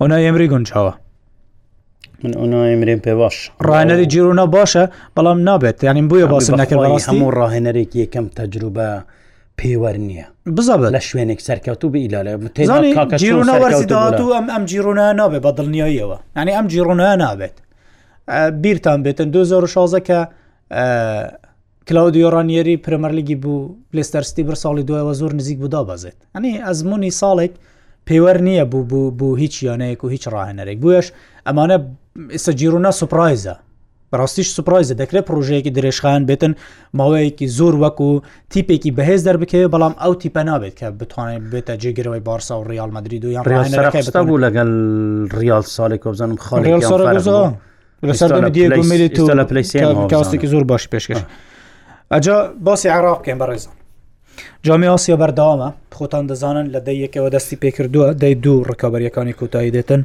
ئۆنای ئەمری گونجاوە من ئۆنای ئەمرێن پێ باش ڕانەری جیرۆنا باشە بەڵام نابێت یانیم بووە باسم نەکرد هەموو ڕاهێنەرێک یەکەم تەجروبە پێوەەر نییە بزانە لە شوێنێک سەرکەوتوو بە ئیلالێ جیرۆناوەرزیداات و ئەم ئەم جیرۆنا نابێت بە دڵنیاییەوە ئەنی ئەم جیرۆنا نابێت بیرتان بێتن 2016 کە کلاودیۆ رانیێری پرەمەرلیگی بوو لێستەر ستی بر ساڵی دوایەوە زۆر نزیک بوو دابەزێت ئەنی ئەزمموی ساڵێک پێوەەر نییە بوو بوو بوو هیچ یانەیەک و هیچ ڕاهێنەرێک بووش ئەمانە ئێستا جیرونە سوپایزە بەڕاستیش سوپایزە دەکرێت پرۆژەیەکی درێژخان بێتن ماوەیەکی زۆر وەکو تیپێکی بەهێز دەربکەوێت بەڵام ئەو تیپە نابێت کە بتوانێت بێتە جێگرەوەی بارسا و ریال مدرید و یان ڕێستا بوو لەگەڵ ریال ساڵێک کۆبزانم خاڵ لەسەرستێکی زۆر باش پێشکەش ئەجا باسی عراق بکەین بەڕێزە جامی ئاسیە بەرداوامە خۆتان دەزانن لە دە یەکەوە دەستی پێکردووە دەی دوو ڕکابەریەکانی کۆتایی دێتن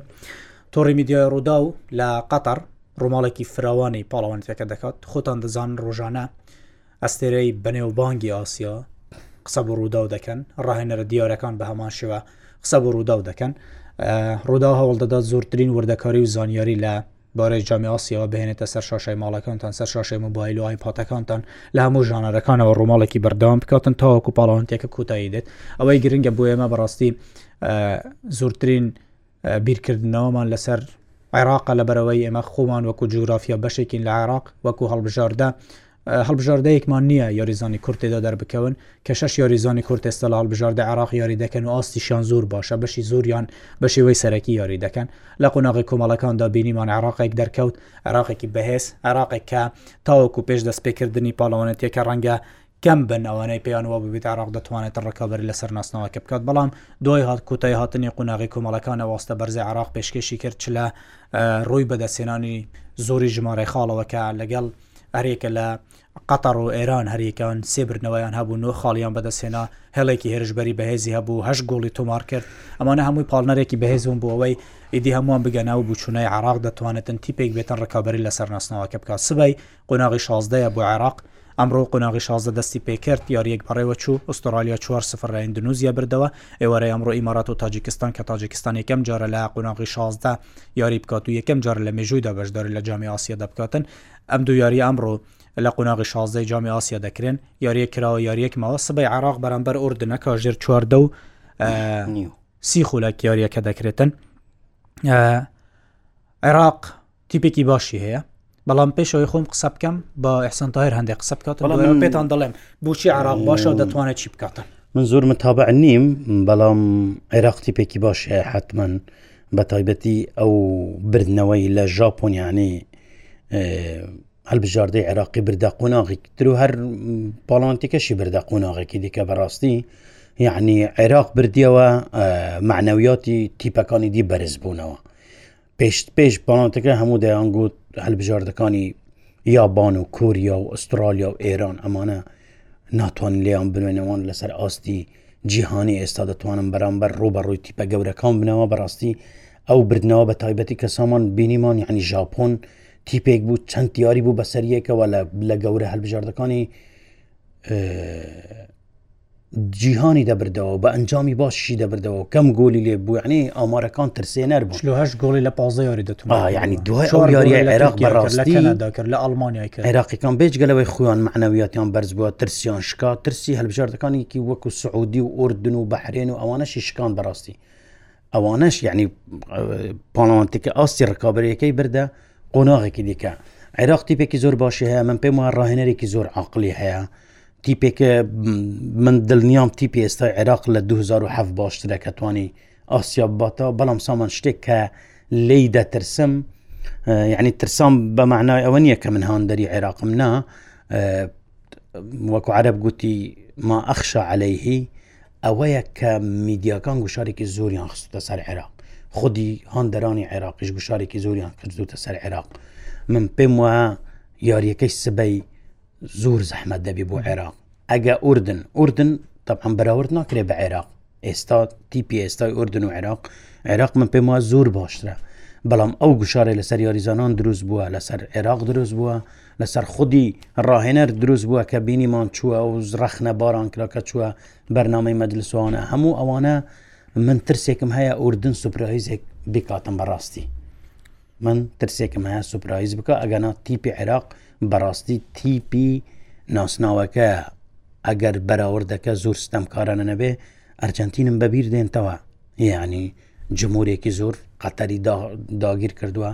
تۆڕی میدیای ڕوودا و لە قەتەر ڕووماڵێکی فراوانی پاڵەوانێتەکە دەکات خۆتان دەزان ڕۆژانە ئەستێرەی بەنێوبانگی ئاسیا قسە بۆ ڕووداو دەکەن ڕاهێنەرە دیارەکان بە هەمان شێوە قسە بۆ ڕووداو دەکەن ڕوودا هەوڵ دەدات زۆرترین وردەکاری و زانیاری لە بارەی جامی ئاسیەوە بهێنێتە سەر شاشای ماڵەکانتان سەر شاشای مۆبایل و ئایپاتەکانتان لە هەموو ژانەرەکانەوە ڕووماڵێکی بەردەوام بکاتن تاوەکو پاڵەوانتێکە کوتایی دێت ئەوەی گرنگە بۆ ئێمە بەڕاستی زۆرترین بیرکردنەوەمان لەسەر عێراقە لەبەرەوەی ئێمە خۆمان وەکو جوگرافیا بەشێکین لە عێراق وەکو هەڵبژاردە هەڵبژاردەیەکمان نییە یاریزانی کورد تێدا دەربکەون کە شش یاریزانی کورد ئێستا لە هەڵبژاردە عراق یاری دەکەن و ئاستیشان زۆر باشە بەشی زۆریان بە شێوەی سەرەکی یاری دەکەن لە قۆناغی کۆمەڵەکاندا بینیمان عراقێک دەرکەوت عراقێکی بەهێز عراقێک کە تاوەکو پێش دەستپێکردنی پاڵەوانێتیەکە ڕەنگە کەم بن ئەوانەی پێیان وابوو بێت عێراق دەتوانێت ڕکەڤەری لەسەر ناسناوەکە بکات بەڵام دوای هات کوتای هاتنی قوناغی کۆمەڵەکان ئەوەستە بەرزی عراق پێشکەشی کرد چ لە ڕووی بەدەستێنانی زۆری ژمارەی خاڵەوەکە لەگەڵ هەرێکە لە قەتەڕ و ئێران هەریەکان سێبرنەوەیان هەبوو نۆ خاڵیان بەدەستێنا هێڵێکی هێرشبەری بەهێزی هەبوو هەش گۆڵی تۆمار کرد ئەمانە هەمووی پاڵنەرێکی بەهێزبوون بۆ ئەوەی ئیدی هەمووان بگەنە و بچوونای عراق دەتوانێتن تیپێک بێتن ڕکابی لەسەر ناسنەوەکە بکات سبەی قۆناغی شازدە یە بۆ عێراق، ئەمڕۆ قۆناغی شازدە دەستی پێکرد، یارییەک بەڕێوەچوو، ئوستوڕالیا چوار سفر لە ئیندونوزیا بردەوە، ئێوارەی ئەمڕۆ ئیمارات و تاجیکستان کە تاجیکستان یەکەم جارە لە قۆناغی شازدە یاری بکات و یەکەم جارە لە مێژوویدا بەشداری لە جامی ئاسیا دەبکاتن، ئەم دوو یارییە ئەمڕۆ لە قۆناغی شازدەی جامی ئاسیا دەکرێن، یارییەک کراوە یارییەک ماوە، سبەی عێراق بەرامبەر ئوردنە کاژێر چوار دە و سی خولەک یارییەکە دەکرێتن. عێراق تیپێکی باشی هەیە بەڵام پێشەوەی خۆم قسە بکەم بە ئەحسان تاهر هەندێک قسە بکات بەڵام پێتان دەڵێم بچی عراق باشە دەتوانێت چی بکاتن من زۆر متابع نیم بەڵام عێراق تیپێکی باش هەیە حتمما بە تایبەتی ئەو بردنەوەی لە ژاپۆنیانی هەلبژاردەی عێراقی بردە قۆناغی تر و هەر پاڵانتیکەشی بردە قۆناغێکی دیکە بەڕاستی یعنی عێراق بردیەوە معنەویاتی تیپەکانی دی بەرز بوونەوە پێشت پێش پەڵاتەکە هەموو دەیان گوت هەلبژاردەکانی یابان و کوریا و ئوسترالیا و ئێران ئەمانە ناتوان لێیان بنوێنەوەن لەسەر ئاستی جیهانی ئێستا دەتوانم بەرامبەر ڕوبەڕووی تیپە گەورەکان بنەوە بەڕاستی ئەو بردنەوە بە تایبەتی کە سامان بینیمان یعنی ژاپۆن تیپێک بوو چەند دیاری بوو بەسەریەکەوە لە گەورە هەلبژاردەکانی جیهانی دەبردەوە بە ئەنجامی باشی دەبردەوە کەم گۆلی لێ بووعنی ئامارەکان ترسێنەر بوو لەهش گۆڵی لە پازە یاری دەتون ینی دوای یاری عێراق بەڕاستیداکرد لە ئەڵمانیای کرد عێراقیەکان بێجگەلەوەی خۆیان معنەویاتیان بەرز بووە ترسیان شکا ترسی هەلبژاردەکانێکی وەکو سعودی و ئوردن و بەحرێن و ئەوانەشی شکان بەڕاستی ئەوانەش یعنی پاڵەوانتەکە ئاستی ڕکابەرەکەی بردە قۆناغێکی دیکە عێراق تیپێکی زۆر باشی هەیە من پێم وە ڕاهێنەرێکی زۆر عقلی هەیە تیپێکە من دڵنیام تیپی ئێستا عێراق لە 2007 باشترە کە توانی ئاسیا باتەوە بەڵام سامان شتێک کە لی دەترسم یعنی ترسام بە معنای ئەوە نییە کە من هاندەری عێراقم نا وەکو عرب گوتی ما ئەخشا عليهەیهی ئەوەیە کە میدیاکان گوشارێکی زۆریان خستە سەر عێراق خودی هاندەرانی عێراقیش گوشارێکی زۆریان کردوتە سەر عێراق من پێم وایە یاریەکەی سبەی زۆر زەحمە دەبی بۆ عێراق ئەگە ئوردن ئوردن طبعا بەراورد ناکرێت بە عێراق ئێستا تیپی ئێستای ئوردن و عێراق عێراق من پێم وە زۆر باشترە بەڵام ئەو گوشارە لەسەر یاریزانان دروست بووە لەسەر عێراق دروست بووە لەسەر خودی ڕاهێنەر دروست بووە کە بینیمان چووە ئەو ڕەخنە باران کرا کە چووە بەرنامەی مەجلسوانە هەموو ئەوانە من ترسێکم هەیە ئوردن سوپرایزێک بکاتم بەڕاستی من ترسێکم هەیە سوپرایز بکە ئەگەنا تیپی عێراق بەڕاستی تیپی ناسناوەکە ئەگەر بەراوردەکە زۆر ستەم کارانە نەبێ ئەرجەنتینم بەبییر دێنتەوە یعنی جمهورێکی زۆر قەتەری داگیر کردووە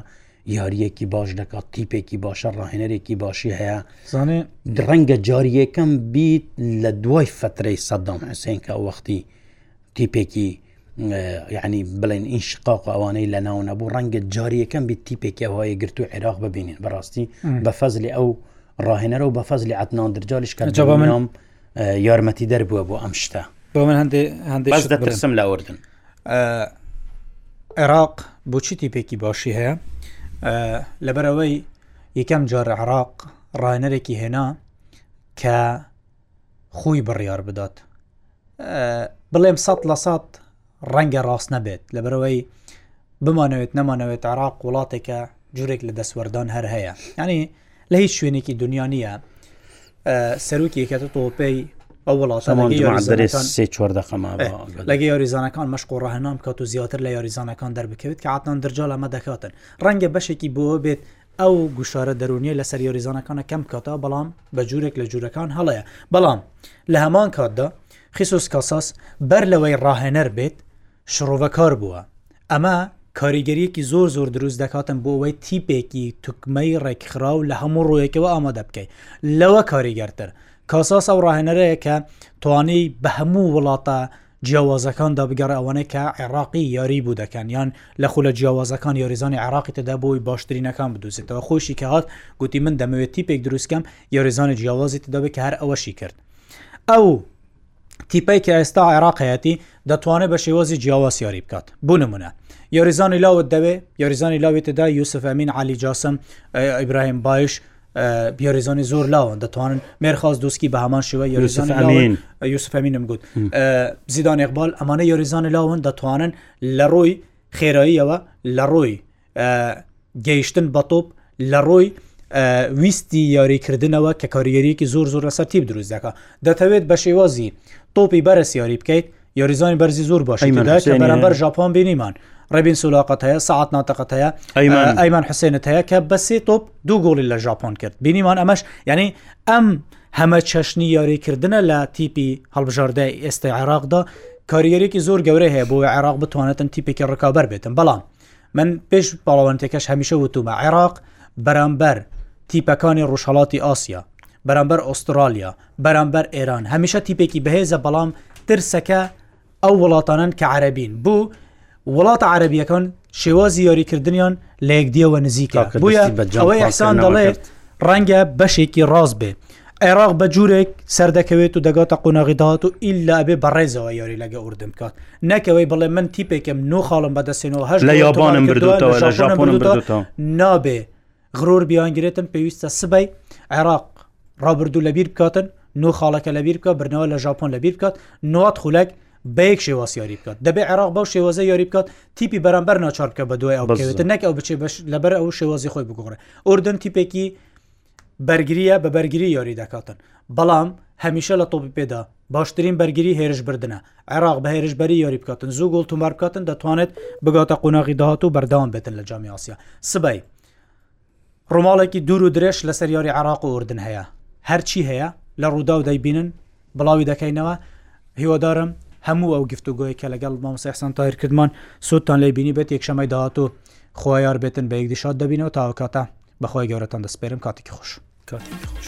یاریەکی باش دەکات تیپێکی باشە ڕاهێنەرێکی باشی هەیە زانێ درەنگە جاریەکەم بیت لە دوای فترەی سەدام حسێن کە وەختی تیپێکی یعنی بڵێن این شقاق ئەوانەی لە ناو نەبوو ڕەنگە جاریەکەم بیت تیپێکی ئەوهایە گرتو عێراق ببینین بەڕاستی بە فەزلی ئەو ڕاهێنەرە و بە فەزلی عتنان درجالیش کە جوابم یارمەتی دەر بووە بۆ ئەم شتە بۆ من هەندێ هەندێک دەترسم لە ئەوردن عێراق بۆچی تیپێکی باشی هەیە لەبەرەوەی یەکەم جار عراق ڕایەنەرێکی هێنا کە خۆی بڕیار بدات بڵێم سە لە سە ڕەنگە ڕاست نەبێت لەبەرەوەی بمانەوێت نەمانەوێت عراق وڵاتێکە جورێک لە دەستوەردان هەر هەیە ینی لە هیچ شوێنێکی دنیا نییە سەرۆکی کە تۆپەی ئەو وڵاتە سێ چۆر دەقەما لەگە یاریزانەکان مەشق و ڕەهنام کات و زیاتر لە یاریزانەکان دەربکەوێت کە عاتان درجا لەمە دەکاتن ڕەنگە بەشێکی بۆ بێت ئەو گوشارە دەرونیە لەسەر یاریزانەکانە کەم بکاتەوە بەڵام بە جورێک لە جورەکان هەڵەیە بەڵام لە هەمان کاتدا خیسۆس کاساس بەر لەوەی ڕاهێنەر بێت شڕۆڤەکار بووە ئەمە کاریگەریەکی زۆر زۆر دروست دەکاتن بۆ ئەوەی تیپێکی توکمەی ڕێکخراو لە هەموو ڕوویەکەوە ئامادە بکەیت لەوە کاریگەرتر کاساس ئەو ڕاهێنەرەیە کە توانەی بە هەموو وڵاتە جیاوازەکاندا بگەڕێ ئەوانەی کە عێڕاقی یاری بوو دەکەن یان لە خولە جیاوازەکان یاریزانی عێڕاقی تێدا بۆی باشترینەکان بدوزێتەوە خۆیشی کە هات گوتی من دەمەوێت تیپێک دروستکەم یاریزانی جیاوازی تدابێت کە هەر ئەوەشی کرد ئەو تیپەی کە ئێستا عێراق هەیەتی دەتوانێت بە شێوازی جیاواز یاری بکات بوو نمونە یاریزانی لاوت دەوێ یاریزانی لاوێتدا یوسف ئەمین علی جاسم ئیبراهیم باش یاریزانی زۆر لاوان دەتوانن مێرخاز دۆسکی بە هەمان شێوە یاریزانین یوسفەمینم گوت زیدان اقبال ئەمانە یاریزانانی لاون دەتوانن لە ڕۆی خێراییەوە لە ڕۆی گەیشتن بە تۆپ لە ڕۆی ویستی یاریکردنەوە کە کاریگەریەکی زۆر زۆر لەسەر تیب دروست دەکە دەتەوێت بە شێوازی تۆپی بەرەسیاری بکەیت یاریزانی بەرزی زۆر باش بەرامبەر ژاپۆن بینیمان ڕێبین سولاقەت هەیە سعات ناتەقەت هەیە ئەیمان حسێنت هەیە کە بە سێ تۆپ دوو گۆڵی لە ژاپۆن کرد بینیمان ئەمەش یعنی ئەم هەمە چەشنی یاریکردنە لە تیپی هەڵبژاردە ئێستا عێراقدا کاریگەرێکی زۆر گەورە هەیە بۆ عێراق بتوانێتن تیپێکی ڕکابەر بێتن بەڵام من پێش پاڵەوانتێکەش هەمیشە وتومە عێراق بەرامبەر تیپەکانی ڕژهڵاتی ئاسیا بەرامبەر ئوسترالیا بەرامبەر ئێران هەمیشە تیپێکی بەهێزە بەڵام ترسەکە ئەو وڵاتانن کە عەربین بوو وڵاتە عەربیەکان شێوازی یاریکردنیان لە یەکدیەوە نزیکە بووە ئەوەی ئەحسان دەڵێت ڕەنگە بەشێکی ڕاست بێ عێراق بە جورێک سەردەکەوێت و دەگاتە قۆناغی داهات و ئیلا ئەبێ بەڕێزەوە یاری لەگە ئوردن بکات نەکەوەی بڵێ من تیپێکم نۆ خاڵم بەدەستێنەوە هەر لە یابانم بردوتەوە لە ژاپۆنم بردوتەوە نابێ غرور بیانگرێتن پێویستە سبەی عێراق ڕابردوو لەبیر بکاتن نۆ خاڵەکە لەبیر بکە برنەوە لە ژاپۆن لەبیر بکات نات خولەک بەیەک شێواز یاری بکات دەبێ عێراق بەو شێوەزە یاری بکات تیپی بەرامبەر ناچار بکە بە دوای ئەو بەێتە نەک ئەو بچێ لەبەر ئەو شێوازی خۆی بگۆڕێ ئۆردن تیپێکی بەرگرییە بە بەرگری یاری دەکاتن بەڵام هەمیشە لە تۆپی پێدا باشترین بەرگری هێرش بردنە عێراق بە هێرشبەری یاری بکاتن زوو گۆڵ تومار بکاتن دەتوانێت بگاتە قۆناغی داهات و بەردەوام بێتن لە جامی ئاسیا سبەی ڕۆماڵێکی دوور و درێژ لەسەر یاری عراق و ئوردن هەیە هەرچی هەیە لە ڕوودا و دەیبینن بڵاوی دەکەینەوە هیوادارم هەموو ئەو گفتوگوۆی کە لەگەڵ مامسەحسان تایر کردمان سوودتان لێ بینی بێت یەکشەمەی داهات و خۆیار بێتن بە یەکدیشاد دەبینەوە تاوەکاتە بەخوای گەورەتان دەسپێرم کاتێکی خوش کاتێکی خوش.